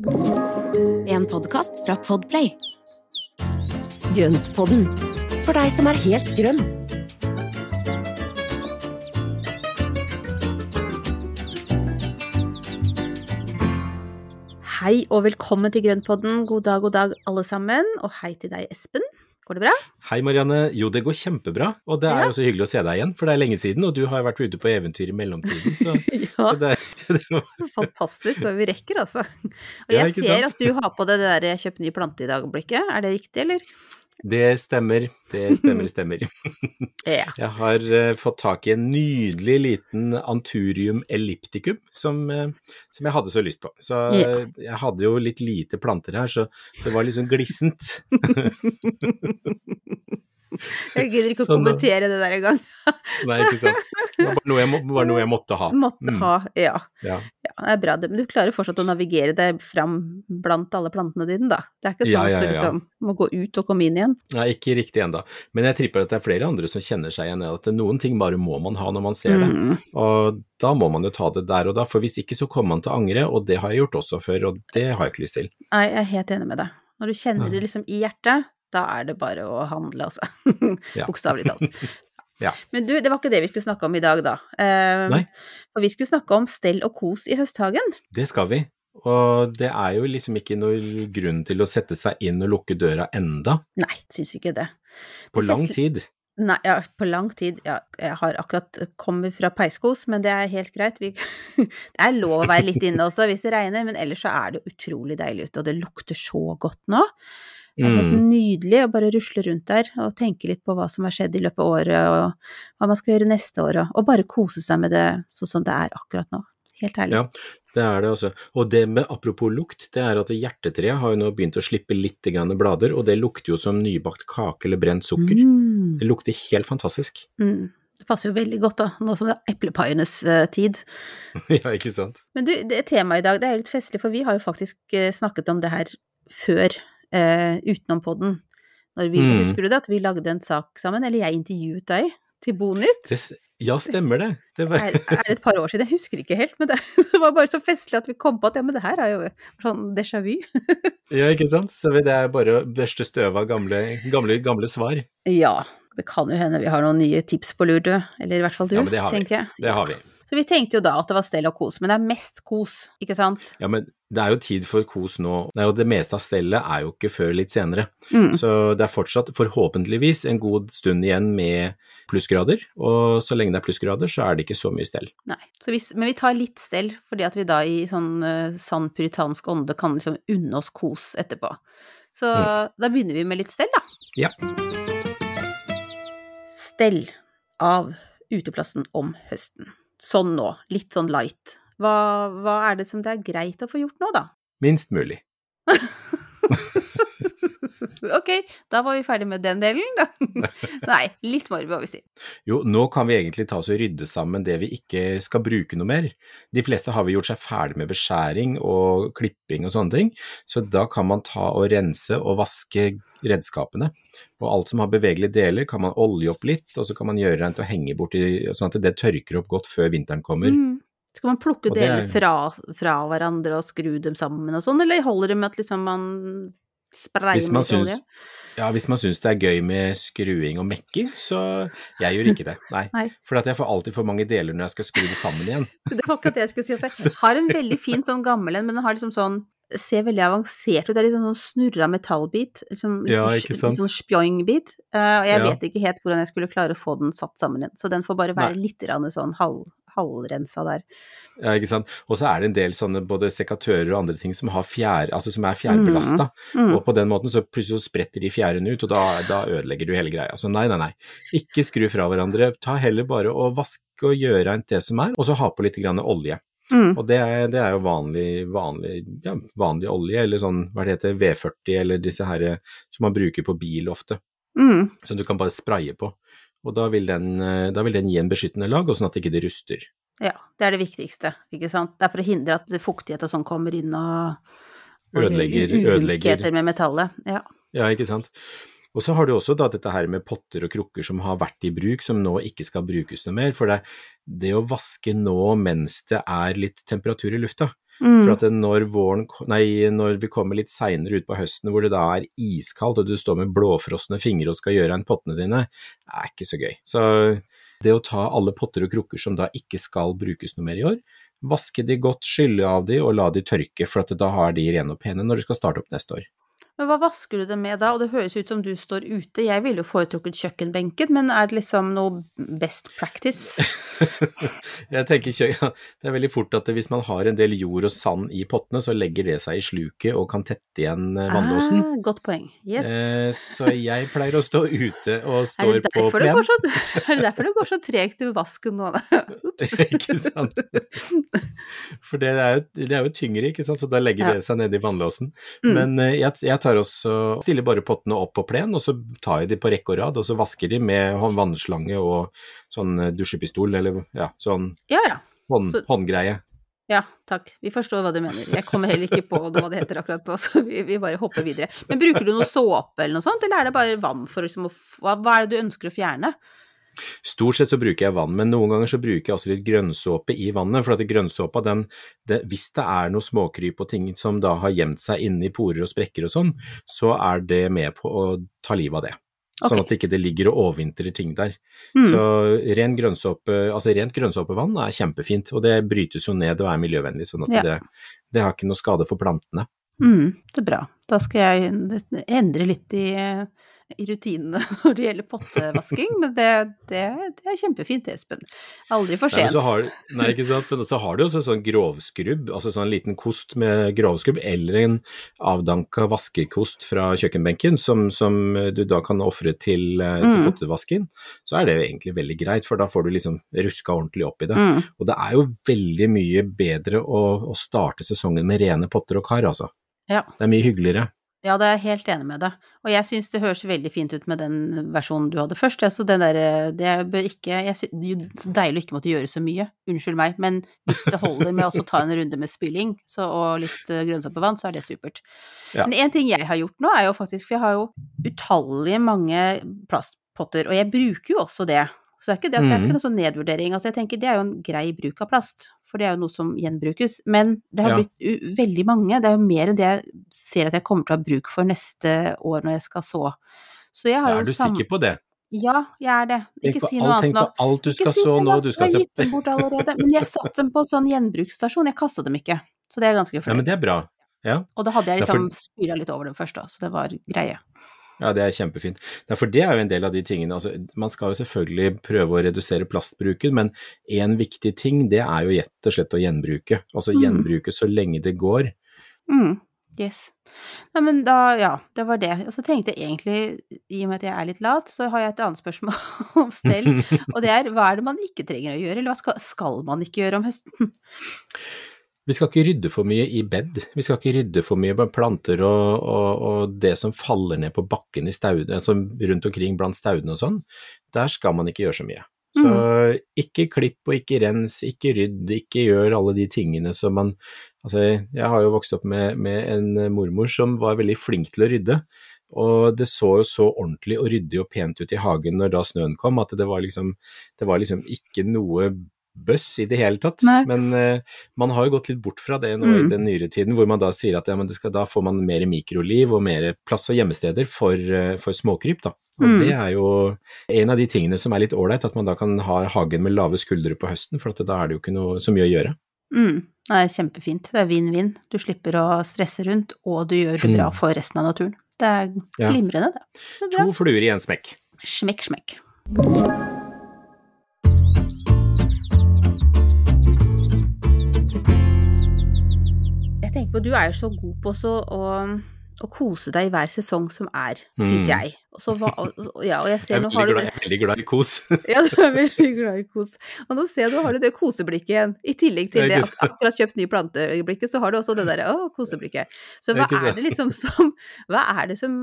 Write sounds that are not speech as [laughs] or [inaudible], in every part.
En podkast fra Podplay. Grøntpodden, for deg som er helt grønn. Hei og velkommen til Grøntpodden. God dag, god dag alle sammen. Og hei til deg, Espen. Går det bra? Hei Marianne, jo det går kjempebra, og det er Ja. så hyggelig å se deg igjen, for det er lenge siden, og du har jo vært ute på eventyr i mellomtiden, så, [laughs] Ja, så det, [laughs] det var, fantastisk hva vi rekker, altså. [laughs] Og Ja, jeg ser sant? at du har på deg det der kjøpte ny plante i dag'-blikket. Er det riktig, eller? Det stemmer, det stemmer, stemmer. [laughs] Ja. Jeg har uh, fått tak i en nydelig liten Anturium ellipticum som, uh, som jeg hadde så lyst på. Så eh, jeg hadde jo litt lite planter her, så det var liksom glissent. [laughs] Jeg gidder ikke å Sånn kommentere det der engang. Nei, ikke sant. Det var bare noe jeg, må, bare noe jeg måtte ha. Måtte Mm, ha, ja. Ja. ja. Det er bra, det. men du klarer fortsatt å navigere deg fram blant alle plantene dine, da. Det er ikke sånn ja, at du liksom må gå ut og komme inn igjen. Nei, ikke riktig ennå. Men jeg tripper at det er flere andre som kjenner seg igjen i at noen ting bare må man ha når man ser det. Mm. Og da må man jo ta det der og da, for hvis ikke så kommer man til å angre, og det har jeg gjort også før, og det har jeg ikke lyst til. Nei, jeg er helt enig med deg. Når du kjenner det liksom i hjertet, da er det bare å handle, altså. [laughs] Ja. Bokstavelig talt. [laughs] Ja. Men du, det var ikke det vi skulle snakke om i dag, da. Um, Nei. For vi skulle snakke om stell og kos i høsthagen. Det skal vi. Og det er jo liksom ikke noe grunn til å sette seg inn og lukke døra enda, Nei, syns ikke det. på lang tid. Nei, ja, på lang tid. Ja, jeg har akkurat kommet fra peiskos, men det er helt greit. Vi, [laughs] det er lov å være litt inne også hvis det regner, men ellers så er det utrolig deilig ute, og det lukter så godt nå. Det er helt Mm. nydelig å bare rusle rundt der og tenke litt på hva som har skjedd i løpet av året, og hva man skal gjøre neste år, og, bare kose seg med det sånn som det er akkurat nå. Helt herlig. Ja, det er det også. Og det med apropos lukt, det er at hjertetreet har jo nå begynt å slippe litt grann blader, og det lukter jo som nybakt kake eller brent sukker. Mm. Det lukter helt fantastisk. Mm. Det passer jo veldig godt, da, nå som det er eplepaienes uh, tid. [laughs] ja, ikke sant? Men du, det temaet i dag, det er jo litt festlig, for vi har jo faktisk uh, snakket om det her før, eh, utenom podden. Når vi, Mm. Husker du det, at vi lagde en sak sammen, eller jeg intervjuet deg til Bonytt? Det, ja, stemmer det. Det var, Er, er et par år siden? Jeg husker ikke helt, men det, [laughs] det var bare så festlig at vi kom på at ja, men det her er jo sånn déjà vu. [laughs] ja, ikke sant? Så det er bare å børste støv av gamle, gamle, gamle svar. Ja, det kan jo hende vi har noen nye tips på lur, du. Eller i hvert fall du, Ja, men det har vi. tenker jeg. Det har vi. Så vi tenkte jo da at det var stell og kos, men det er mest kos, ikke sant? Ja, men det er jo tid for kos nå. Det, jo det meste av stellet er jo ikke før litt senere. Mm. Så det er fortsatt, forhåpentligvis, en god stund igjen med plussgrader. Og så lenge det er plussgrader, så er det ikke så mye stell. Nei. Så hvis, men vi tar litt stell, fordi at vi da i sånn uh, sann puritansk ånde kan liksom unne oss kos etterpå. Så da begynner vi med litt stell, da. Ja. Stell av uteplassen om høsten. Sånn nå, litt sånn light. Hva, hva er det som det er greit å få gjort nå, da? Minst mulig. [laughs] [laughs] Ok, da var vi ferdig med den delen, da. [laughs] Nei, litt more, må vi si. Jo, nå kan vi egentlig ta oss og rydde sammen det vi ikke skal bruke noe mer. De fleste har vi gjort seg ferdig med beskjæring og klipping og sånne ting, så da kan man ta og rense og vaske redskapene. Og alt som har bevegelige deler kan man olje opp litt, og så kan man gjøre rent og henge borti, sånn at det tørker opp godt før vinteren kommer. Mm. Skal man plukke deler er- fra, fra hverandre og skru dem sammen og sånn, eller holder det med at liksom man man med olje? syns, ja, hvis man syns det er gøy med skruing og mekking, så jeg gjør ikke det. Nei. Nei. For jeg får alltid for mange deler når jeg skal skru det sammen igjen. [laughs] Det var akkurat det jeg skulle si. Altså, jeg har en veldig fin sånn gammel en, men den har liksom sånn Ser veldig avansert ut. Det er liksom sånn snurra metallbit. Liksom, Ja, liksom, sant? sånn spjoing-bit. Eh, og jeg Ja. vet ikke helt hvordan jeg skulle klare å få den satt sammen igjen. Så den får bare være Nei. litt sånn halv, halvrensa der. Ja, ikke sant. Og så er det en del sånne både sekatører og andre ting som, har fjær, altså som er fjærbelasta. Mm. Og på den måten så plutselig spretter de fjærene ut, og da, da ødelegger du hele greia. Så nei, nei, nei. Ikke skru fra hverandre. Ta heller bare og vaske og gjøre rent det som er, og så ha på litt grann olje. Mm. Og det er, det er jo vanlig, vanlig, ja, vanlig olje, eller sånn, hva det heter, V40, eller disse her som man bruker på bil ofte. Mm. Som du kan bare spraye på. Og da vil den, eh, da vil den gi en beskyttende lag, og sånn at ikke det ruster. Ja, det er det viktigste, ikke sant. Det er for å hindre at fuktighet og sånn kommer inn og, og Ødelegger- ødelegger. med metallet. Ja. Ja, ikke sant. Og så har du også da dette her med potter og krukker som har vært i bruk, som nå ikke skal brukes noe mer. For det, det å vaske nå mens det er litt temperatur i lufta, Mm. For at når, våren, nei, når vi kommer litt seinere ut på høsten hvor det da er iskaldt og du står med blåfrosne fingre og skal gjøre en pottene sine, er ikke så gøy. Så det å ta alle potter og krukker som da ikke skal brukes noe mer i år, vaske de godt, skylle av de og la de tørke, for at da har de rene og pene når du skal starte opp neste år. Men hva vasker du det med da? Og det høres ut som du står ute. Jeg ville jo foretrukket kjøkkenbenken, men er det liksom noe best practice? [laughs] jeg tenker kjøkken, Det er veldig fort at hvis man har en del jord og sand i pottene, så legger det seg i sluket og kan tette igjen eh, vannlåsen. Ah, godt poeng. Yes. Eh, så jeg pleier å stå ute og [laughs] står på plen. så, [laughs] er det derfor det går så tregt i vasken nå? Ops. ikke sant? For det er, jo, det er jo tyngre, ikke sant, så da legger Ja. det seg nedi vannlåsen. Mm. Men eh, jeg, jeg tar også, stiller bare pottene opp på plen, og så tar jeg de på rekke og rad, og så vasker de med vannslange og sånn eh, dusjepistol, eller ja, sånn Ja ja. hånd, Så- håndgreie. Ja, takk. Vi forstår hva du mener. Jeg kommer heller ikke på hva det heter akkurat nå, [laughs] så vi, vi bare hopper videre. Men bruker du noe såpe eller noe sånt, eller er det bare vann for liksom å hva, hva er det du ønsker å fjerne? Stort sett så bruker jeg vann, men noen ganger så bruker jeg også litt grønnsåpe i vannet. For at grønnsåpa, den, det, hvis det er noe småkryp og ting som da har gjemt seg inne i porer og sprekker og sånn, så er det med på å ta livet av det. Sånn at det ikke ligger og overvintrer ting der. Mm. Så ren grønnsåpe, altså rent grønnsåpevann er kjempefint, og det brytes jo ned og er miljøvennlig, sånn at Ja. det, det har ikke noe skade for plantene. Mm, det er bra. Da skal jeg endre litt i, i rutinene [laughs] når det gjelder pottevasking, men det, det, det er kjempefint, Espen. Aldri for Nei, sent. så har, nei, ikke sant, men så har du også sånn grovskrubb, altså sånn liten kost med grovskrubb, eller en avdanka vaskekost fra kjøkkenbenken, som, som du da kan ofre til, eh, til Mm. pottevasken, så er det jo egentlig veldig greit, for da får du liksom ruska ordentlig opp i det. Mm, Og det er jo veldig mye bedre å, å starte sesongen med rene potter og kar, altså. Ja. Det er mye hyggeligere. Ja, det er jeg helt enig med deg. Og jeg syns det høres veldig fint ut med den versjonen du hadde først. Altså den der, Det bør ikke jeg synes, det er Så deilig å ikke måtte gjøre så mye, unnskyld meg, men hvis det holder med å ta en runde med spyling så, og litt uh, grønnsåpevann, så er det supert. Ja. Men en ting jeg har gjort nå, er jo faktisk For jeg har jo utallige mange plastpotter, og jeg bruker jo også det. Så det er ikke, det, det er Mhm. ikke noe sånn nedvurdering. Altså jeg tenker det er jo en grei bruk av plast, for det er jo noe som gjenbrukes. Men det har Ja. blitt veldig mange. Det er jo mer enn det jeg ser at jeg kommer til å ha bruk for neste år når jeg skal så. Så jeg har Er du sikker på det? Ja, jeg er det. Ikke si si alt- noe annet Tenk på alt du skal si så nå, nå, du skal jeg har gitt dem bort [laughs] allerede. Men jeg satte dem på sånn gjenbruksstasjon, jeg kasta dem ikke. Så det er ganske Ja, men det er bra. Ja. Og da hadde jeg liksom Derfor... spyra litt over dem først, da, så det var greie. Ja, det er kjempefint. Ja, for det er jo en del av de tingene. Altså, man skal jo selvfølgelig prøve å redusere plastbruken, men en viktig ting det er jo rett og slett å gjenbruke. Altså Mm. gjenbruke så lenge det går. Mm, yes. Nei, men da, ja, det var det. Og så tenkte jeg egentlig, i og med at jeg er litt lat, så har jeg et annet spørsmål [laughs] om stell. Og det er hva er det man ikke trenger å gjøre, eller hva skal, skal man ikke gjøre om høsten? Vi skal ikke rydde for mye i bed. Vi skal ikke rydde for mye med planter og, og, og det som faller ned på bakken i staudene, altså rundt omkring blant staudene og sånn. Der skal man ikke gjøre så mye. Så ikke klipp og ikke rens, ikke rydd, ikke gjør alle de tingene som man Altså, jeg har jo vokst opp med, med en mormor som var veldig flink til å rydde. Og det så jo så ordentlig og ryddig og pent ut i hagen når da snøen kom, at det var liksom, det var liksom ikke noe bøss i det hele tatt. Nei. Men uh, man har jo gått litt bort fra det nå i Mm. den nyere tiden, hvor man da sier at ja, men det skal, da får man mer mikroliv og mer plass og gjemmesteder for, uh, for småkryp. Da. Og Mm. det er jo en av de tingene som er litt ålreit, at man da kan ha hagen med lave skuldre på høsten, for da er det jo ikke noe så mye å gjøre. Mm, det er kjempefint. Det er vinn-vinn. Du slipper å stresse rundt, og du gjør det bra Mm. for resten av naturen. Det er glimrende, det. Så bra. To fluer i en smekk. Smekk, smekk. Jeg på, du er jo så god på så å, å kose deg i hver sesong som er, syns Mm. jeg. Og, så, hva- og, og- ja, og jeg Jeg ser er nå har veldig du glad, jeg er veldig glad i kos. [laughs] Ja, du er veldig glad i kos. Og nå ser jeg du har du det koseblikket igjen. I tillegg til det at akkurat kjøpt nye planteøyeblikket, så har du også det derre å, koseblikket. Så hva er det liksom som Hva er det som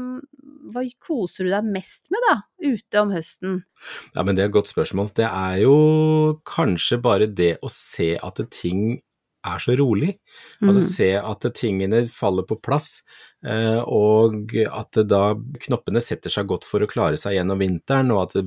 Hva koser du deg mest med, da? Ute om høsten? Ja, men det er et godt spørsmål. Det er jo kanskje bare det å se at ting er så rolig. Altså Mm. se at tingene faller på plass, eh, og at da knoppene setter seg godt for å klare seg gjennom vinteren, og at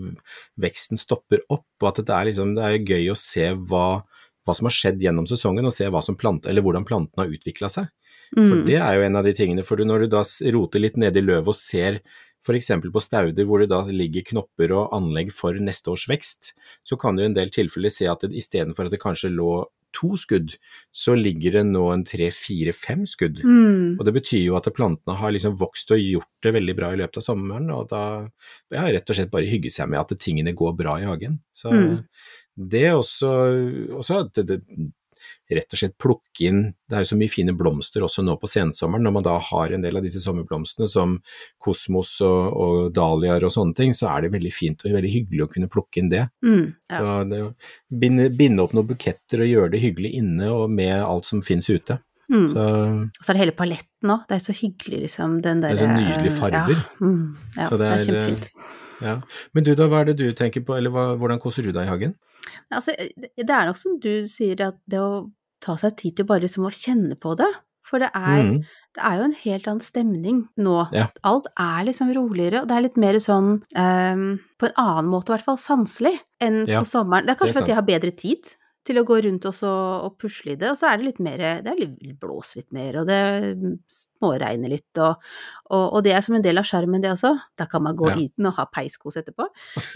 veksten stopper opp, og at det er liksom, det er gøy å se hva hva som har skjedd gjennom sesongen, og se plant, eller hvordan plantene har utvikla seg. Mm. For det er jo en av de tingene, for når du da roter litt nede i løvet og ser f.eks. på stauder hvor det da ligger knopper og anlegg for neste års vekst, så kan du i en del tilfeller se at istedenfor at det kanskje lå to skudd, så ligger det nå en tre, fire, fem skudd. Mm. Og det betyr jo at plantene har liksom vokst og gjort det veldig bra i løpet av sommeren, og da ja, rett og slett bare hygge seg med at tingene går bra i hagen. Så Mm. det også, også at det, det, rett og slett plukke inn Det er jo så mye fine blomster også nå på sensommeren, når man da har en del av disse sommerblomstene som kosmos og, og dahliaer og sånne ting, så er det veldig fint og veldig hyggelig å kunne plukke inn det. Mm. Ja. Så det binde, binde opp noen buketter og gjøre det hyggelig inne og med alt som finnes ute. Mm. Så Og så er det hele paletten òg. Det er så hyggelig, liksom. Den Det er så nydelige farger. Ja, mm. ja Så det, det er, er, kjempefint. Ja. Men du da, hva er det du tenker på, eller hva, hvordan koser du deg i hagen? Altså, det er nok som du sier, at det å ta seg tid til bare liksom å kjenne på det. For det er, mm. det er jo en helt annen stemning nå. Ja. Alt er liksom roligere, og det er litt mer sånn um, På en annen måte, i hvert fall sanselig, enn Ja, på sommeren. Det er kanskje fordi jeg har bedre tid til å gå rundt og, så, og pusle i det, og så er det litt mer Det er litt blås litt mer, og det småregner litt, og, og, og det er som en del av skjermen, det også. Da kan man gå Ja. i den og ha peiskos etterpå.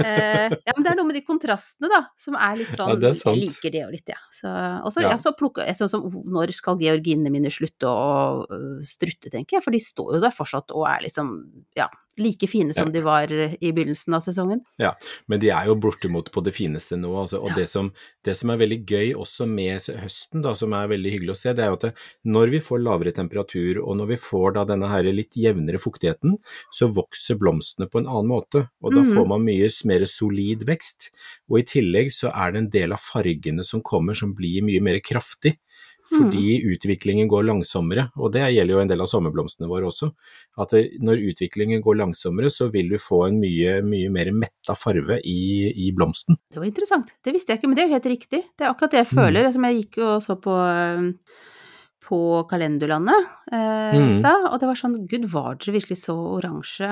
Eh, ja, men det er noe med de kontrastene, da, som er litt sånn [laughs] Ja, det er. Jeg liker det jo litt, ja. Så, og så, Ja. ja. så plukke sånn som Når skal georginene mine slutte å strutte, tenker jeg, for de står jo der fortsatt og er liksom, ja, like fine som Ja. de var i begynnelsen av sesongen. Ja, Men de er jo bortimot på det fineste nå. Altså. Og Ja. det, som, det som er veldig gøy også med høsten, da, som er veldig hyggelig å se, det er jo at det, når vi får lavere temperatur, og når vi får da denne her litt jevnere fuktigheten, så vokser blomstene på en annen måte. Og da mm. får man mye mer solid vekst. Og i tillegg så er det en del av fargene som kommer som blir mye mer kraftig. Fordi utviklingen går langsommere, og det gjelder jo en del av sommerblomstene våre også. At det, når utviklingen går langsommere, så vil du få en mye, mye mer metta farve i, i blomsten. Det var interessant. Det visste jeg ikke, men det er jo helt riktig. Det er akkurat det jeg Mm. føler. Som jeg gikk og så på, øh, på Kalenderlandet eh, i Mm. stad, og det var sånn Gud, var dere virkelig så oransje?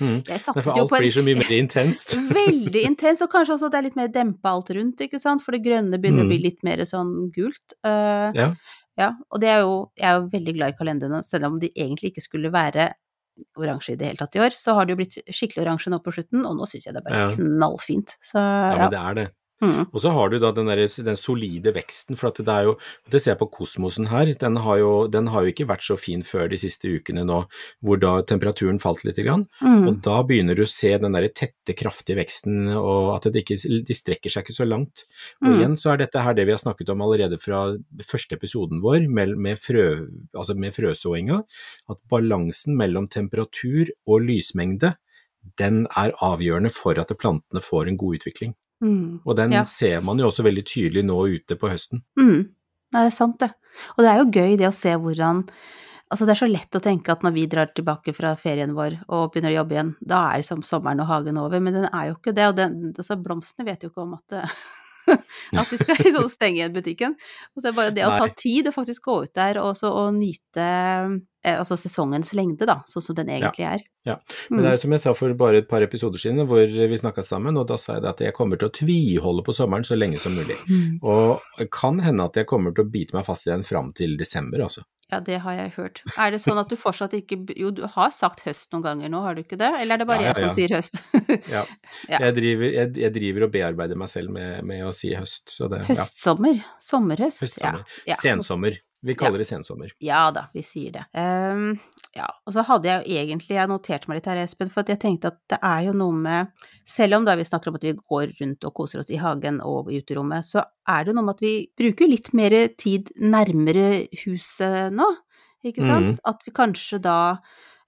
Mm. [laughs] Jeg satset jo alt på en blir så mye mer [laughs] intenst. Veldig intenst, og kanskje også at det er litt mer dempa alt rundt, ikke sant, for det grønne begynner å bli Mm. litt mer sånn gult. Eh, Ja. ja, og det er jo, jeg er jo veldig glad i kalenderne, selv om de egentlig ikke skulle være oransje i det hele tatt i år, så har det jo blitt skikkelig oransje nå på slutten, og nå syns jeg det er bare Ja. knallfint. Så ja, ja. men det er det. Mm. Og så har du da den, der, den solide veksten, for at det er jo Det ser jeg på kosmosen her, den har, jo, den har jo ikke vært så fin før de siste ukene nå, hvor da temperaturen falt litt. Grann, Mm. Og da begynner du å se den der tette, kraftige veksten, og at det ikke, de strekker seg ikke så langt. Og Mm. igjen så er dette her det vi har snakket om allerede fra første episoden vår, med, med, frø, altså med frøsåinga, at balansen mellom temperatur og lysmengde, den er avgjørende for at plantene får en god utvikling. Mm. Og den Ja. ser man jo også veldig tydelig nå ute på høsten. Mm. Nei, det er sant det. Og det er jo gøy det å se hvordan Altså, det er så lett å tenke at når vi drar tilbake fra ferien vår og begynner å jobbe igjen, da er liksom sommeren og hagen over, men den er jo ikke det. Og den, altså, blomstene vet jo ikke om at [laughs] at de skal liksom stenge igjen butikken. Og så er det bare det å ta tid og faktisk gå ut der og, så, og nyte altså sesongens lengde, da, sånn som den egentlig er. Ja, Men det er jo som jeg sa for bare et par episoder siden, hvor vi snakka sammen, og da sa jeg at jeg kommer til å tviholde på sommeren så lenge som mulig. Mm. Og kan hende at jeg kommer til å bite meg fast i den fram til desember, altså. Ja, det har jeg hørt. Er det sånn at du fortsatt ikke Jo, du har sagt høst noen ganger nå, har du ikke det? Eller er det bare Ja, ja, jeg som sier høst? [laughs] Ja. [laughs] Ja. Jeg, driver, jeg, jeg driver og bearbeider meg selv med, med å si høst, så det ja. Høstsommer? Sommerhøst? Høstsommer. Ja. ja. Sensommer. Vi kaller det sensommer. Ja da, vi sier det. Um, ja, og så hadde jeg jo egentlig, jeg noterte meg litt her, Espen, for jeg tenkte at det er jo noe med Selv om da vi snakker om at vi går rundt og koser oss i hagen og i uterommet, så er det noe med at vi bruker litt mer tid nærmere huset nå, ikke sant? Mm. At vi kanskje da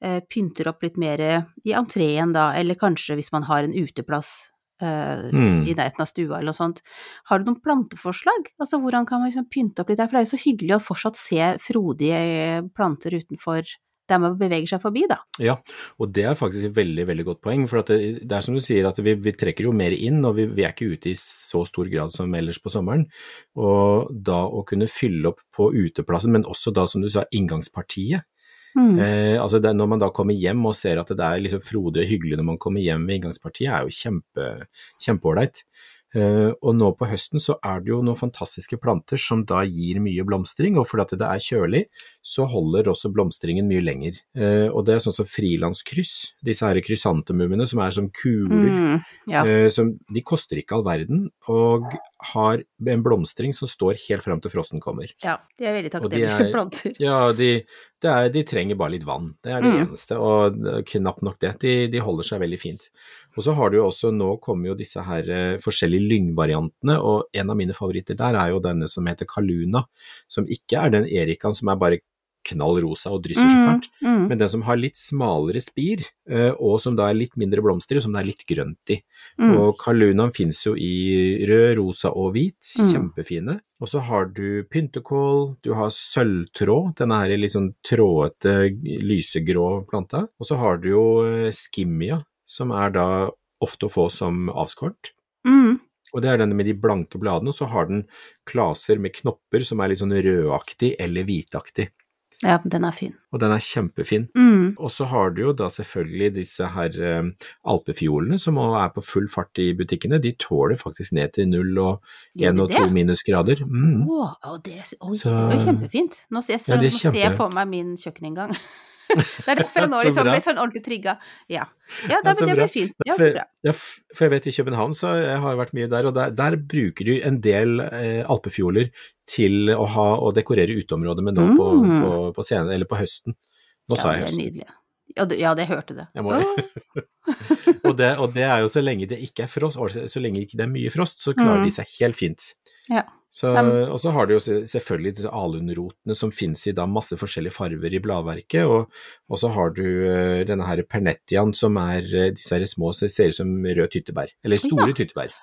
eh, pynter opp litt mer i entreen da, eller kanskje hvis man har en uteplass eh, Mm. i nærheten av stua eller noe sånt. Har du noen planteforslag? Altså hvordan kan man liksom pynte opp litt der? For det er jo så hyggelig å fortsatt se frodige planter utenfor der man beveger seg forbi, da. Ja, og det er faktisk et veldig veldig godt poeng. For at det, det er som du sier, at vi, vi trekker jo mer inn, og vi, vi er ikke ute i så stor grad som ellers på sommeren. Og da å kunne fylle opp på uteplassen, men også da, som du sa, inngangspartiet. Mm. Eh, altså det, når man da kommer hjem og ser at det er liksom frodig og hyggelig når man kommer hjem ved inngangspartiet, er jo kjempe, kjempeålreit. Eh, og nå på høsten så er det jo noen fantastiske planter som da gir mye blomstring, og fordi at det er kjølig, så holder også blomstringen mye lenger. Eh, og det er sånn som frilanskryss, disse her krysantemumene som er som kuler, Mm, ja. eh, som, de koster ikke all verden, og har en blomstring som står helt fram til frosten kommer. ja. De er veldig takknemlige er- planter. Ja, de, det er, de trenger bare litt vann, det er det Mm. eneste, og knapt nok det. De, de holder seg veldig fint. Og så har du jo også, nå kommer jo disse her eh, forskjellige lyngvariantene, og en av mine favoritter der er jo denne som heter Kaluna, som ikke er den erikaen som er bare knall rosa og drysser så fælt, Mm, men den som har litt smalere spir, eh, og som da er litt mindre blomster, og som det er litt grønt i. mm, Og Kalunaen finnes jo i rød, rosa og hvit, Mm. kjempefine. Og så har du pyntekål, du har sølvtråd, denne her litt sånn trådete, lysegrå planta. Og så har du jo eh, skimmia, som er da ofte å få som avskåret. mm. Og det er denne med de blanke bladene, og så har den klaser med knopper som er litt sånn rødaktig eller hvitaktig. Ja, den er fin. Og den er kjempefin. Mm, Og så har du jo da selvfølgelig disse her eh, alpefiolene som også er på full fart i butikkene. De tåler faktisk ned til null og én og to minusgrader. Mm. Å, å, det, oi, Så- det var kjempefint. Nå jeg, Ja, er nå ser jeg for meg min kjøkkeninngang. [laughs] det er derfor jeg [laughs] nå liksom ble sånn ordentlig trigga. Ja, ja da, det, så det blir fint. Ja, så bra. ja, for jeg vet i København, så jeg har vært mye der, og der, der bruker de en del eh, alpefioler til å ha og dekorere uteområdet med nå på, Mm. på, på scenen, eller på høsten. Nå Ja, sa det jeg er høsten. nydelig. Ja, det, ja, det hørte det. Må- [laughs] Og det, og det er jo så lenge det ikke er frost, og så lenge ikke det er mye frost, så klarer Mm. de seg helt fint. Ja. Så, og så har du jo selvfølgelig disse alunrotene som finnes i da masse forskjellige farver i bladverket, og, og så har du eh, denne her pernettiaen som er eh, disse her små, som ser ut som rød tyttebær, eller store Ja. tyttebær.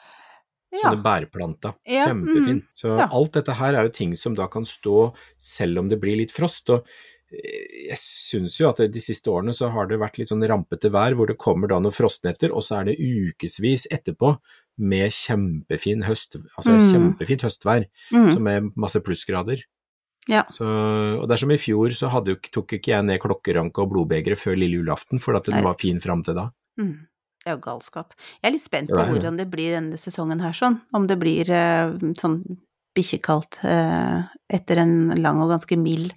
Sånne bærplanta. Ja, Kjempefin. mm, Så ja. alt dette her er jo ting som da kan stå selv om det blir litt frost. og jeg syns jo at de siste årene så har det vært litt sånn rampete vær, hvor det kommer da noen frostnetter, og så er det ukevis etterpå med kjempefin høst, altså Mm. kjempefint høstvær, Mm, med masse plussgrader. Ja. Så, og er i fjor, så hadde tok ikke jeg ned klokkeranke og blodbegeret før lille julaften, for at den Nei. var fin fram til da. mm. Det er jo galskap. Jeg er litt spent på ja, ja. hvordan det blir denne sesongen her, sånn. Om det blir eh, sånn bikkjekaldt eh, etter en lang og ganske mild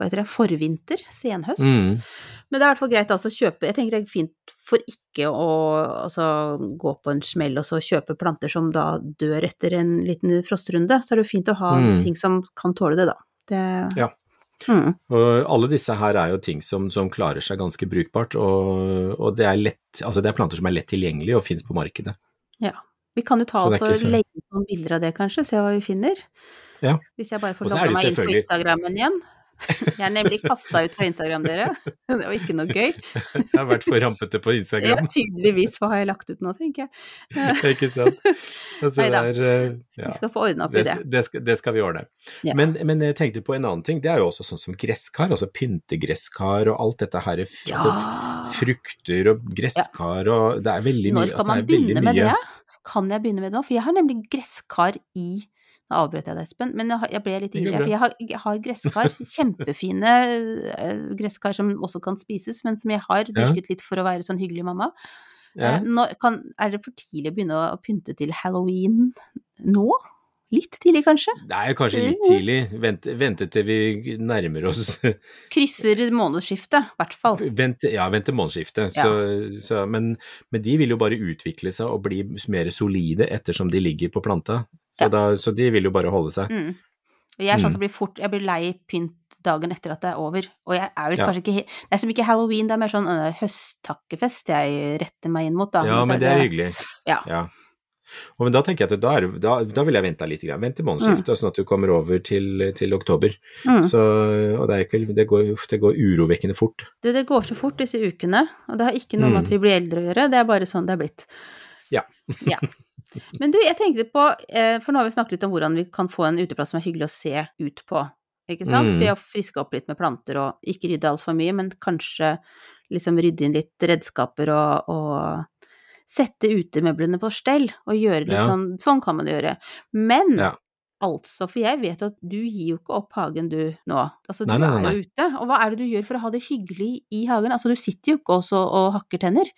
hva heter det, forvinter, senhøst. Mm. Men det er i hvert fall greit altså å kjøpe Jeg tenker det er fint for ikke å altså, gå på en smell og så kjøpe planter som da dør etter en liten frostrunde. Så er det jo fint å ha Mm. ting som kan tåle det, da. Det, Ja. Mm. Og alle disse her er jo ting som, som klarer seg ganske brukbart, og, og det, er lett, altså det er planter som er lett tilgjengelige og finnes på markedet. ja. Vi kan jo ta oss og så- legge ut noen bilder av det, kanskje, se hva vi finner. Ja. Hvis jeg bare får logga meg inn på Instagrammen igjen. Jeg er nemlig kasta ut fra Instagram, dere. Det var ikke noe gøy. Jeg har vært for rampete på Ja, Instagram, tydeligvis. Hva har jeg lagt ut nå, tenker jeg. [laughs] ikke sant? Altså, Neida. det er, eh, ja. Vi skal få ordna opp i Det, det. det, skal, det skal vi ordne. Ja. Men, men jeg tenkte på en annen ting, det er jo også sånn som gresskar, altså pyntegresskar og alt dette her, Ja. altså frukter og gresskar og det er veldig mye Når kan altså, man det er begynne med det? Kan jeg begynne med det nå? For jeg har nemlig gresskar i Nå avbrøt jeg deg, Espen, men jeg ble litt ivrig. For jeg har, jeg har gresskar, [laughs] kjempefine eh, gresskar som også kan spises, men som jeg har dyrket litt for å være sånn hyggelig mamma. Ja. Eh, Nå, kan, er det for tidlig å begynne å pynte til halloween nå? Litt tidlig, kanskje? Er kanskje litt tidlig. Vente, vente til vi nærmer oss [laughs] Krysser månedsskiftet, i hvert fall. Vent, ja, vent til månedsskiftet. Ja. Så, så, men, men de vil jo bare utvikle seg og bli mer solide ettersom de ligger på planta. Så, Ja. da, så de vil jo bare holde seg. Mm. Jeg er sånn Mm. som blir fort Jeg blir lei pynt dagen etter at det er over. Og jeg er vel Ja. kanskje ikke Det er som ikke halloween, det er mer sånn uh, høsttakkefest jeg retter meg inn mot, da. Ja, men det er hyggelig. Ja. Og men da tenker jeg at da, er, da, da vil jeg vente litt. Grann. Vent til månedsskiftet, sånn at du kommer over til, til oktober. Mm. Så, og det, ikke, det, går, det går urovekkende fort. Du, det går så fort disse ukene, og det har ikke noe med Mm. at vi blir eldre å gjøre, det er bare sånn det er blitt. Ja. ja. [laughs] Men du, jeg tenkte på, eh, for nå har vi snakket litt om hvordan vi kan få en uteplass som er hyggelig å se ut på, ikke sant? Mm. Ved å friske opp litt med planter og ikke rydde altfor mye, men kanskje liksom rydde inn litt redskaper og, og sette utemøblene på stell og gjøre litt Ja. sånn, sånn kan man gjøre. Men Ja. Altså, for jeg vet at du gir jo ikke opp hagen du nå. Altså, du Nei, nei, nei, er jo ute. Og hva er det du gjør for å ha det hyggelig i hagen? Altså, du sitter jo ikke også og hakker tenner.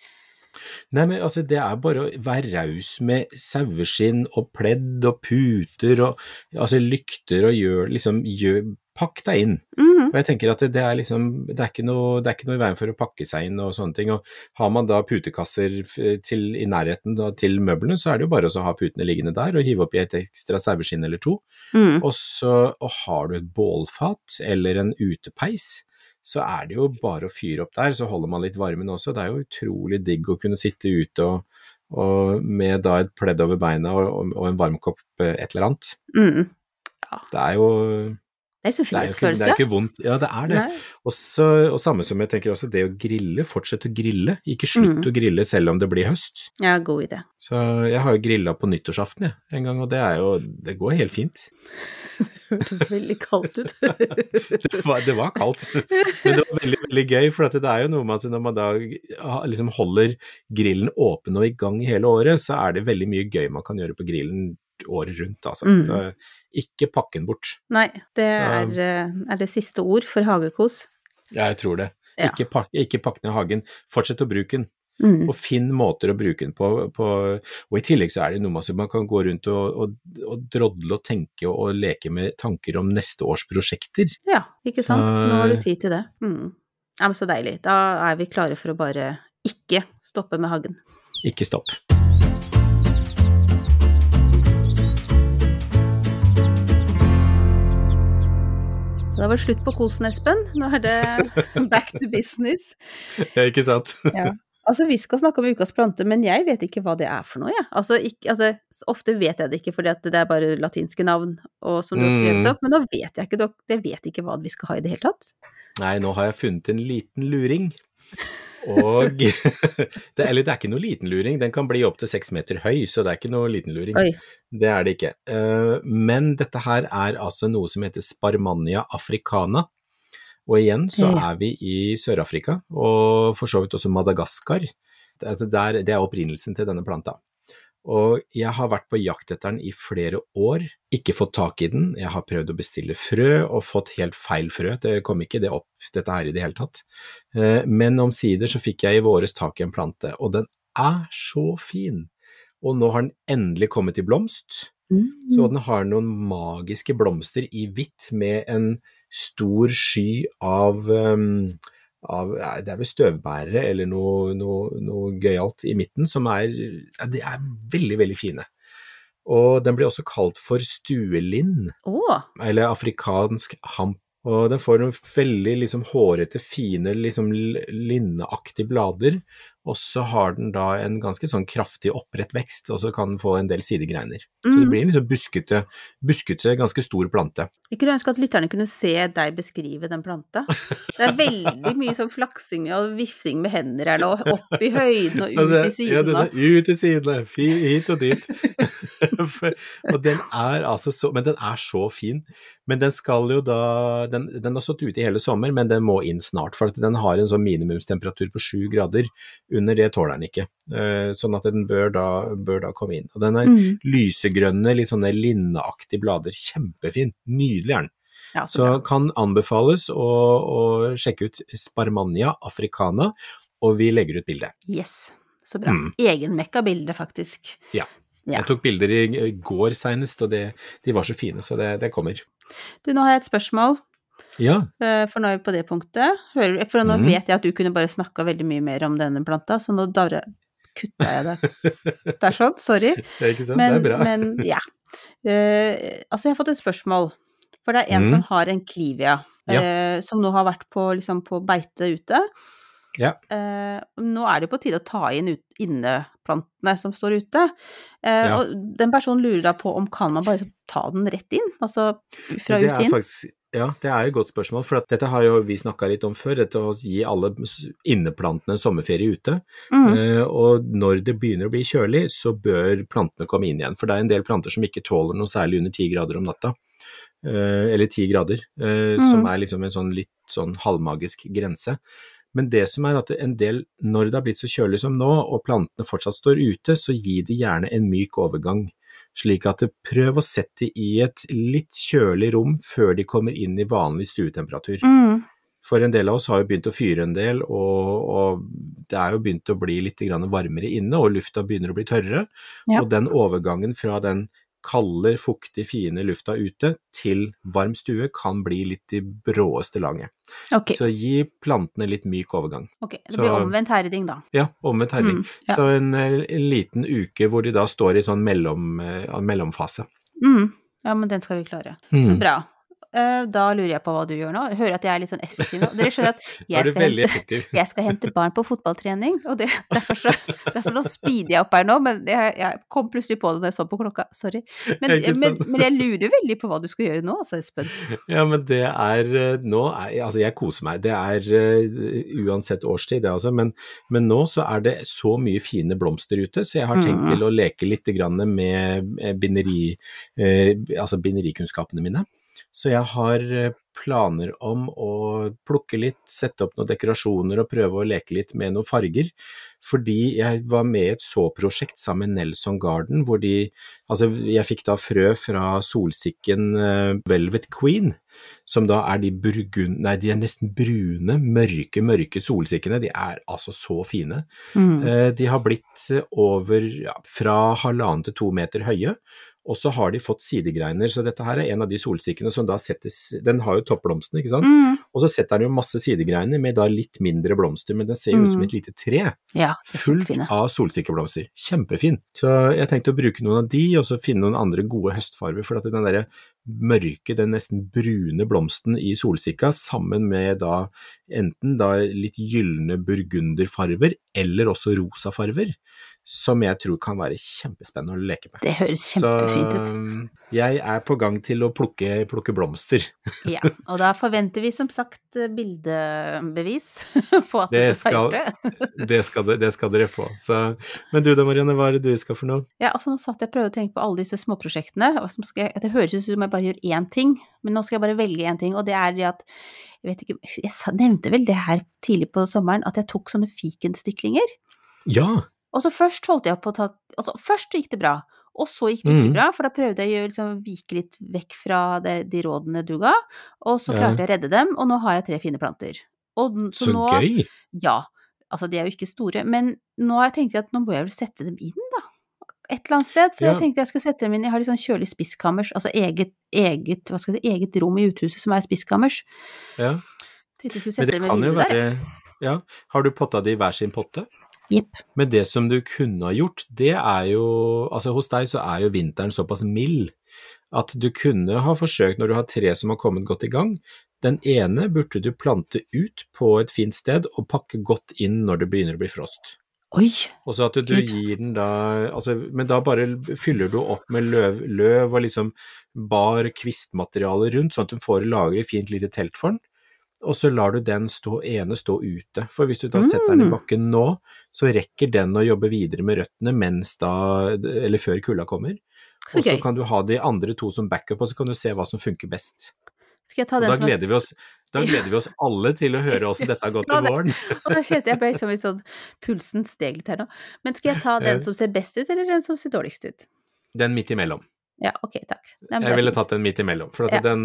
Nei, men altså, det er bare å være raus med saueskinn og pledd og puter og altså lykter og gjør liksom gjør, Pakk deg inn. Mhm. Og jeg tenker at det, det er liksom det er, ikke noe, det er ikke noe i veien for å pakke seg inn og sånne ting. Og har man da putekasser til, i nærheten da, til møblene, så er det jo bare å ha putene liggende der og hive oppi et ekstra saueskinn eller to. Mm. Og så og har du et bålfat eller en utepeis, så er det jo bare å fyre opp der, så holder man litt varmen også. Det er jo utrolig digg å kunne sitte ute og, og med da et pledd over beina og, og en varmkopp eh, et eller annet. Mhm. Det er jo Det er så det er jo ikke, det frihetsfølelse. vondt. Ja, det er det. Også, Og, samme som jeg tenker også, det å grille, fortsett å grille. Ikke slutt Mm. å grille selv om det blir høst. Ja, god idé. Så jeg har jo grilla på nyttårsaften jeg, en gang, og det er jo Det går helt fint. [laughs] Hørtes veldig kaldt ut. [laughs] Det var, det var kaldt, men det var veldig veldig gøy. For at det er jo noe med at når man da liksom holder grillen åpen og i gang hele året, så er det veldig mye gøy man kan gjøre på grillen året rundt. Altså. Mm. Så ikke pakk den bort. Nei, det er, eh, er det siste ord for hagekos. Ja, jeg tror det. Ja. Ikke, pak, ikke pakk ned hagen. Fortsett å bruke den. Mm. Og finn måter å bruke den på, på. Og i tillegg så er det noe med at man kan gå rundt og, og, og drodle og tenke og, og leke med tanker om neste års prosjekter. Ja, ikke sant. Så- Nå har du tid til det. Mm. Ja, men så deilig. Da er vi klare for å bare ikke stoppe med hagen. Ikke stopp. Da var det slutt på kosen, Espen. Nå er det [laughs] back to business. Ja, ikke sant? Altså, vi skal snakke om ukas plante, men jeg vet ikke hva det er for noe, jeg. Altså, altså, ofte vet jeg det ikke fordi at det er bare latinske navn og som du har skrevet Mm. opp, men nå vet jeg ikke, jeg vet ikke hva vi skal ha i det hele tatt. Nei, nå har jeg funnet en liten luring. Og [laughs] det, Eller det er ikke noe liten luring, den kan bli opptil seks meter høy, så det er ikke noe liten luring. Oi. Det er det ikke. Eh, Men dette her er altså noe som heter Sparmania africana. Og igjen så er vi i Sør-Afrika, og for så vidt også Madagaskar. Det- Altså det er opprinnelsen til denne planta. Og jeg har vært på jakt etter den i flere år, ikke fått tak i den. Jeg har prøvd å bestille frø og fått helt feil frø, det kom ikke det opp dette her i det hele tatt. Eh, Men omsider så fikk jeg i våres tak i en plante, og den er så fin. Og nå har den endelig kommet i blomst. Så den har noen magiske blomster i hvitt med en stor sky av, um, av Det er vel støvbærere eller noe, noe, noe gøyalt i midten som er ja, De er veldig, veldig fine. Og den blir også kalt for stuelind, oh. eller afrikansk hamp. Og den får noen veldig liksom hårete, fine, liksom linneaktige blader. Og så har den da en ganske sånn kraftig opprett vekst, og så kan den få en del sidegreiner. Så det Mm. blir en liksom buskete, buskete, ganske stor plante. jeg kunne ønske at lytterne kunne se deg beskrive den planta. Det er veldig [laughs] mye sånn flaksing og vifting med hender her nå, opp i høyden og ut Altså, i ja, sidene. den er ut i sidene, hit og dit. [laughs] Og den er altså så, men den er så fin. Men den skal jo da, den, den har stått ute i hele sommer, men den må inn snart. For den har en sånn minimumstemperatur på sju grader. Under det tåler den ikke. Eh, Sånn at den bør da, bør da komme inn. Og den er Mm. lysegrønne, litt sånne linneaktige blader. Kjempefin. Nydelig er den. Ja, så Så kan anbefales å, å sjekke ut Sparmania africana, og vi legger ut bilde. Yes, så bra. Mm. Egenmekka bilde, faktisk. Ja. Ja. Jeg tok bilder i går senest, og det, de var så fine, så det, det kommer. Du, nå har jeg et spørsmål, Ja, eh, for nå er vi på det punktet. Hører, for nå mm. vet jeg at du kunne bare snakka veldig mye mer om denne planta, så nå davre, kutta jeg det. [laughs] Det er sånn, sorry. det er ikke sant? Men, det er bra. men ja. Uh, altså, jeg har fått et spørsmål. For det er en mm. som har en clivia, Ja. uh, som nå har vært på, liksom, på beite ute. Ja. Uh, nå er det på tide å ta inn ut, inneplantene som står ute. Uh, Ja. Og den personen lurer da på om kan man bare ta den rett inn? Altså fra ut inn? faktisk, ja, det er et godt spørsmål, for at dette har jo vi snakka litt om før. Dette å gi alle inneplantene sommerferie ute. Mm. Uh, og når det begynner å bli kjølig, så bør plantene komme inn igjen. For det er en del planter som ikke tåler noe særlig under ti grader om natta. Uh, eller ti grader, uh, Mm. som er liksom en sånn litt sånn halvmagisk grense. Men det som er at en del, når det har blitt så kjølig som nå, og plantene fortsatt står ute, så gi de gjerne en myk overgang. Slik at prøv å sette de i et litt kjølig rom før de kommer inn i vanlig stuetemperatur. Mm. For en del av oss har jo begynt å fyre en del, og, og det er jo begynt å bli litt grann varmere inne, og lufta begynner å bli tørrere. Ja. Og den overgangen fra den kalde, fuktig, fine lufta ute til varm stue kan bli litt i bråeste lange. Okay. Så gi plantene litt myk overgang. ok. Det så- blir omvendt herding, da. Ja, omvendt herding. Mm, ja. Så en, eh, en liten uke hvor de da står i sånn mellom, eh, mellomfase. Mm. Ja, men den skal vi klare. Så Mm. bra. Eh, Da lurer jeg på hva du gjør nå. Jeg hører at jeg er litt sånn effektiv nå. Dere skjønner at [laughs] jeg skal, hente, [laughs] jeg skal hente barn på fotballtrening, og det, derfor, så, derfor nå speeder jeg opp her nå, men jeg, jeg kom plutselig på det når jeg så på klokka, sorry. Men, men, men jeg lurer veldig på hva du skal gjøre nå, altså, Espen. Ja, men det er eh, Nå er Altså, jeg koser meg. Det er uh, uansett årstid, det altså. Men, men nå så er det så mye fine blomster ute, så jeg har tenkt Mm. til å leke litt grann med binderi, uh, altså binderikunnskapene mine. Så jeg har eh, planer om å plukke litt, sette opp noen dekorasjoner og prøve å leke litt med noen farger. Fordi jeg var med i et så-prosjekt sammen med Nelson Garden, hvor de Altså, jeg fikk da frø fra solsikken eh, Velvet Queen, som da er de burgund... Nei, de er nesten brune, mørke, mørke solsikkene. De er altså så fine. Mm. Eh, De har blitt over ja, fra halvannen til to meter høye, og så har de fått sidegreiner. Så dette her er en av de solsikkene som da settes Den har jo toppblomstene, ikke sant. Mm. Og så setter den jo masse sidegreiner med da litt mindre blomster, men den ser jo ut som Mm. et lite tre. Ja, Fullt av solsikkeblomster. Kjempefin. Så jeg tenkte å bruke noen av de, og så finne noen andre gode høstfarver. For at den derre mørke, den nesten brune blomsten i solsikka, sammen med da enten da litt gylne burgunderfarver, eller også rosa farver, som jeg tror kan være kjempespennende å leke med. Det høres kjempefint ut. Så jeg er på gang til å plukke, plukke blomster. [laughs] Ja, og da forventer vi som sagt eh, bildebevis [laughs] på at Det du skal- det. [laughs] Det skal, det, det skal dere få. Så, men du da, Marianne, hva er det du skal for noe? Ja, altså nå satt jeg og prøvde å tenke på alle disse småprosjektene. og som skal Det høres ut som jeg bare gjør én ting, men nå skal jeg bare velge én ting, og det er det at Jeg vet ikke, jeg nevnte vel det her tidlig på sommeren, at jeg tok sånne fikenstiklinger. Ja, Og så først holdt jeg på å ta Altså først gikk det bra, og så gikk det ikke mm. bra, for da prøvde jeg å liksom vike litt vekk fra det, de rådene du ga, og så Ja. klarte jeg å redde dem, og nå har jeg tre fine planter. Og, så, så, nå, gøy. Ja, altså de er jo ikke store, men nå har jeg tenkt at nå må jeg vel sette dem inn, da. Et eller annet sted. Så Ja. jeg tenkte jeg skulle sette dem inn. Jeg har litt sånn kjølig spisskammers, altså eget, eget, hva skal jeg si, eget rom i uthuset som er spisskammers. Ja. Tenkte jeg skulle Men sette det dem kan jo være der. Ja, har du potta de i hver sin potte? Jepp. Men det som du kunne ha gjort, det er jo Altså hos deg så er jo vinteren såpass mild at du kunne ha forsøkt, når du har tre som har kommet godt i gang, den ene burde du plante ut på et fint sted og pakke godt inn når det begynner å bli frost. Oi! Og så at du Gud. gir den da altså, Men da bare fyller du opp med løv, løv og liksom bar kvistmateriale rundt, sånn at du får lagre fint lite telt for den. Og så lar du den stå, ene stå ute. For hvis du da setter den i Mm. bakken nå, så rekker den å jobbe videre med røttene mens da, eller før kulda kommer. Så Og så kan du ha de andre to som backup, og så kan du se hva som funker best. Skal jeg ta den da som er gleder vi oss, da gleder vi oss alle til å høre åssen dette har gått i til våren. Kjente jeg ble liksom litt sånn Pulsen steg litt her nå. Men skal jeg ta [laughs] den som ser best ut, eller den som ser dårligst ut? Den midt imellom. Ja, ok, takk. Jeg ville tatt den midt imellom. For at Ja. den,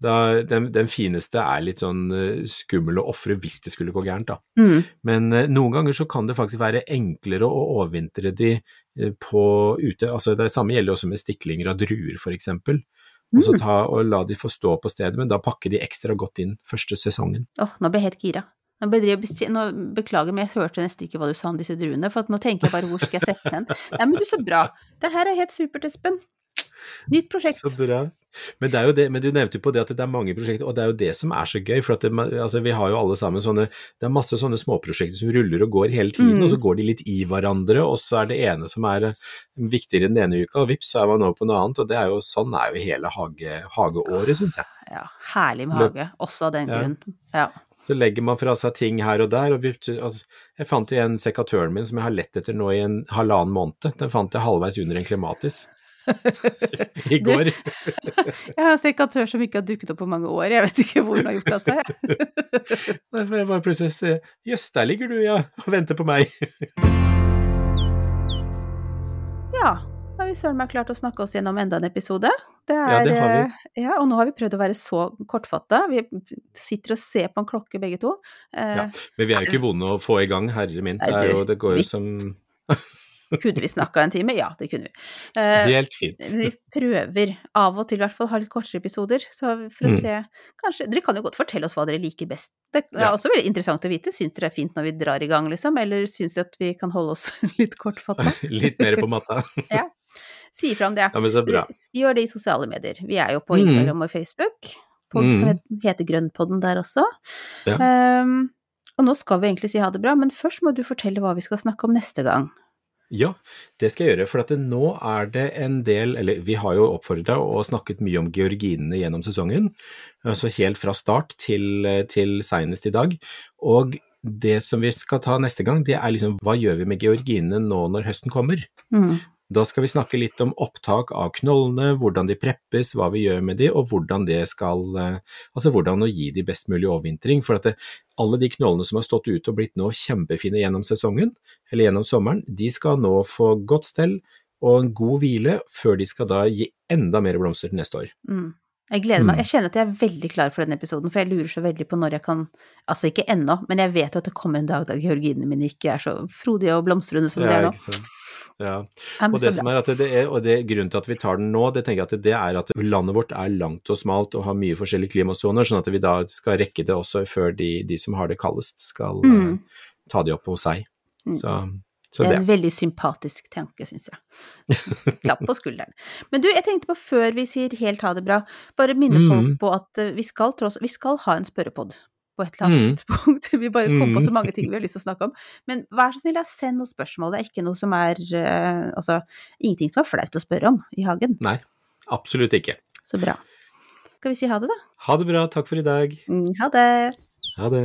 da, den, den fineste er litt sånn eh, skummel å ofre hvis det skulle gå gærent, da. Mm. Men eh, noen ganger så kan det faktisk være enklere å overvintre de eh, på ute. Altså det samme gjelder også med stiklinger av druer, for eksempel. Og så Mm. ta og la de få stå på stedet, men da pakker de ekstra godt inn første sesongen. Åh, nå ble jeg helt gira. Nå, nå beklager, men jeg hørte nesten ikke hva du sa om disse druene, for at nå tenker jeg bare hvor skal jeg sette den? Nei, men du, så bra. Det her er helt supert, Espen. Nytt prosjekt. Så bra. Men, det men du nevnte jo på det at det er mange prosjekter, og det er jo det som er så gøy. For det, altså, vi har jo alle sammen sånne Det er masse sånne småprosjekter som ruller og går hele tiden, Mm. og så går de litt i hverandre, og så er det ene som er eh, viktigere den ene uka, og vips, så er man over på noe annet. Og det er jo sånn er jo hele hage, hageåret, syns jeg. Ja, herlig med hage, også av den Ja. grunn. Ja. Så legger man fra seg ting her og der. og vips, altså, Jeg fant jo en sekatøren min som jeg har lett etter nå i en halvannen måned. Den fant jeg halvveis under en klematis. [laughs] I går. [laughs] Jeg har en sekatør som ikke har dukket opp på mange år, jeg vet ikke hvor den har gjort av seg. [laughs] Derfor jeg bare plutselig se Jøss, der ligger du, ja, og venter på meg. Ja, da har vi søren meg klart å snakke oss gjennom enda en episode. Det er, Ja, det har vi. eh, Ja, og nå har vi prøvd å være så kortfatta. Vi sitter og ser på en klokke begge to. Eh, Ja. Men vi er jo ikke vonde å få i gang, herre min. Det, jo, det går jo som Kunne vi snakka en time? Ja, det kunne vi. Eh, helt fint. vi prøver av og til i hvert fall å ha litt kortere episoder, så for å Mm. se Kanskje Dere kan jo godt fortelle oss hva dere liker best. Det er Ja. også veldig interessant å vite. Syns dere det er fint når vi drar i gang, liksom? Eller syns dere at vi kan holde oss [laughs] litt kortfatta? [laughs] Litt mer på matta. [laughs] Si ifra om det. Ja, men så bra. Gjør det i sosiale medier. Vi er jo på Mm. Instagram og Facebook, på, Mm. som heter Grønnpodden der også. Ja. Um, og nå skal vi egentlig si ha det bra, men først må du fortelle hva vi skal snakke om neste gang. Ja, det skal jeg gjøre. For at nå er det en del Eller vi har jo oppfordra og snakket mye om georginene gjennom sesongen. Altså helt fra start til, til seinest i dag. Og det som vi skal ta neste gang, det er liksom hva gjør vi med georginene nå når høsten kommer? Mm. Da skal vi snakke litt om opptak av knollene, hvordan de preppes, hva vi gjør med de, og hvordan det skal eh, Altså hvordan å gi de best mulig overvintring. For at det, alle de knollene som har stått ute og blitt nå kjempefine gjennom sesongen, eller gjennom sommeren, de skal nå få godt stell og en god hvile før de skal da gi enda mer blomster til neste år. Mm. Jeg gleder meg. Mm. Jeg kjenner at jeg er veldig klar for denne episoden, for jeg lurer så veldig på når jeg kan Altså ikke ennå, men jeg vet jo at det kommer en dag da georginene mine ikke er så frodige og blomstrende som de er nå. Ja. Og det som er at det er, og det grunnen til at vi tar den nå, det tenker jeg at det er at landet vårt er langt og smalt og har mye forskjellige klimasoner, sånn at vi da skal rekke det også før de, de som har det kaldest skal Mm. uh, ta de opp hos seg. Mm. Så, så Det er det. en veldig sympatisk tanke, syns jeg. [laughs] Klapp på skulderen. Men du, jeg tenkte på før vi sier helt ha det bra, bare minne Mm. folk på at eh, vi skal, tross, vi skal ha en spørrepod på et eller annet Mm. tidspunkt. [laughs] Vi bare kom på Mm. så mange ting vi har lyst til å snakke om. Men vær så snill, da, send noen spørsmål. Det er ikke noe som er uh, Altså, ingenting som er flaut å spørre om i hagen. Nei, absolutt ikke. Så bra. Skal vi si ha det, da? Ha det bra, takk for i dag. Mm, Ha det. Ha det.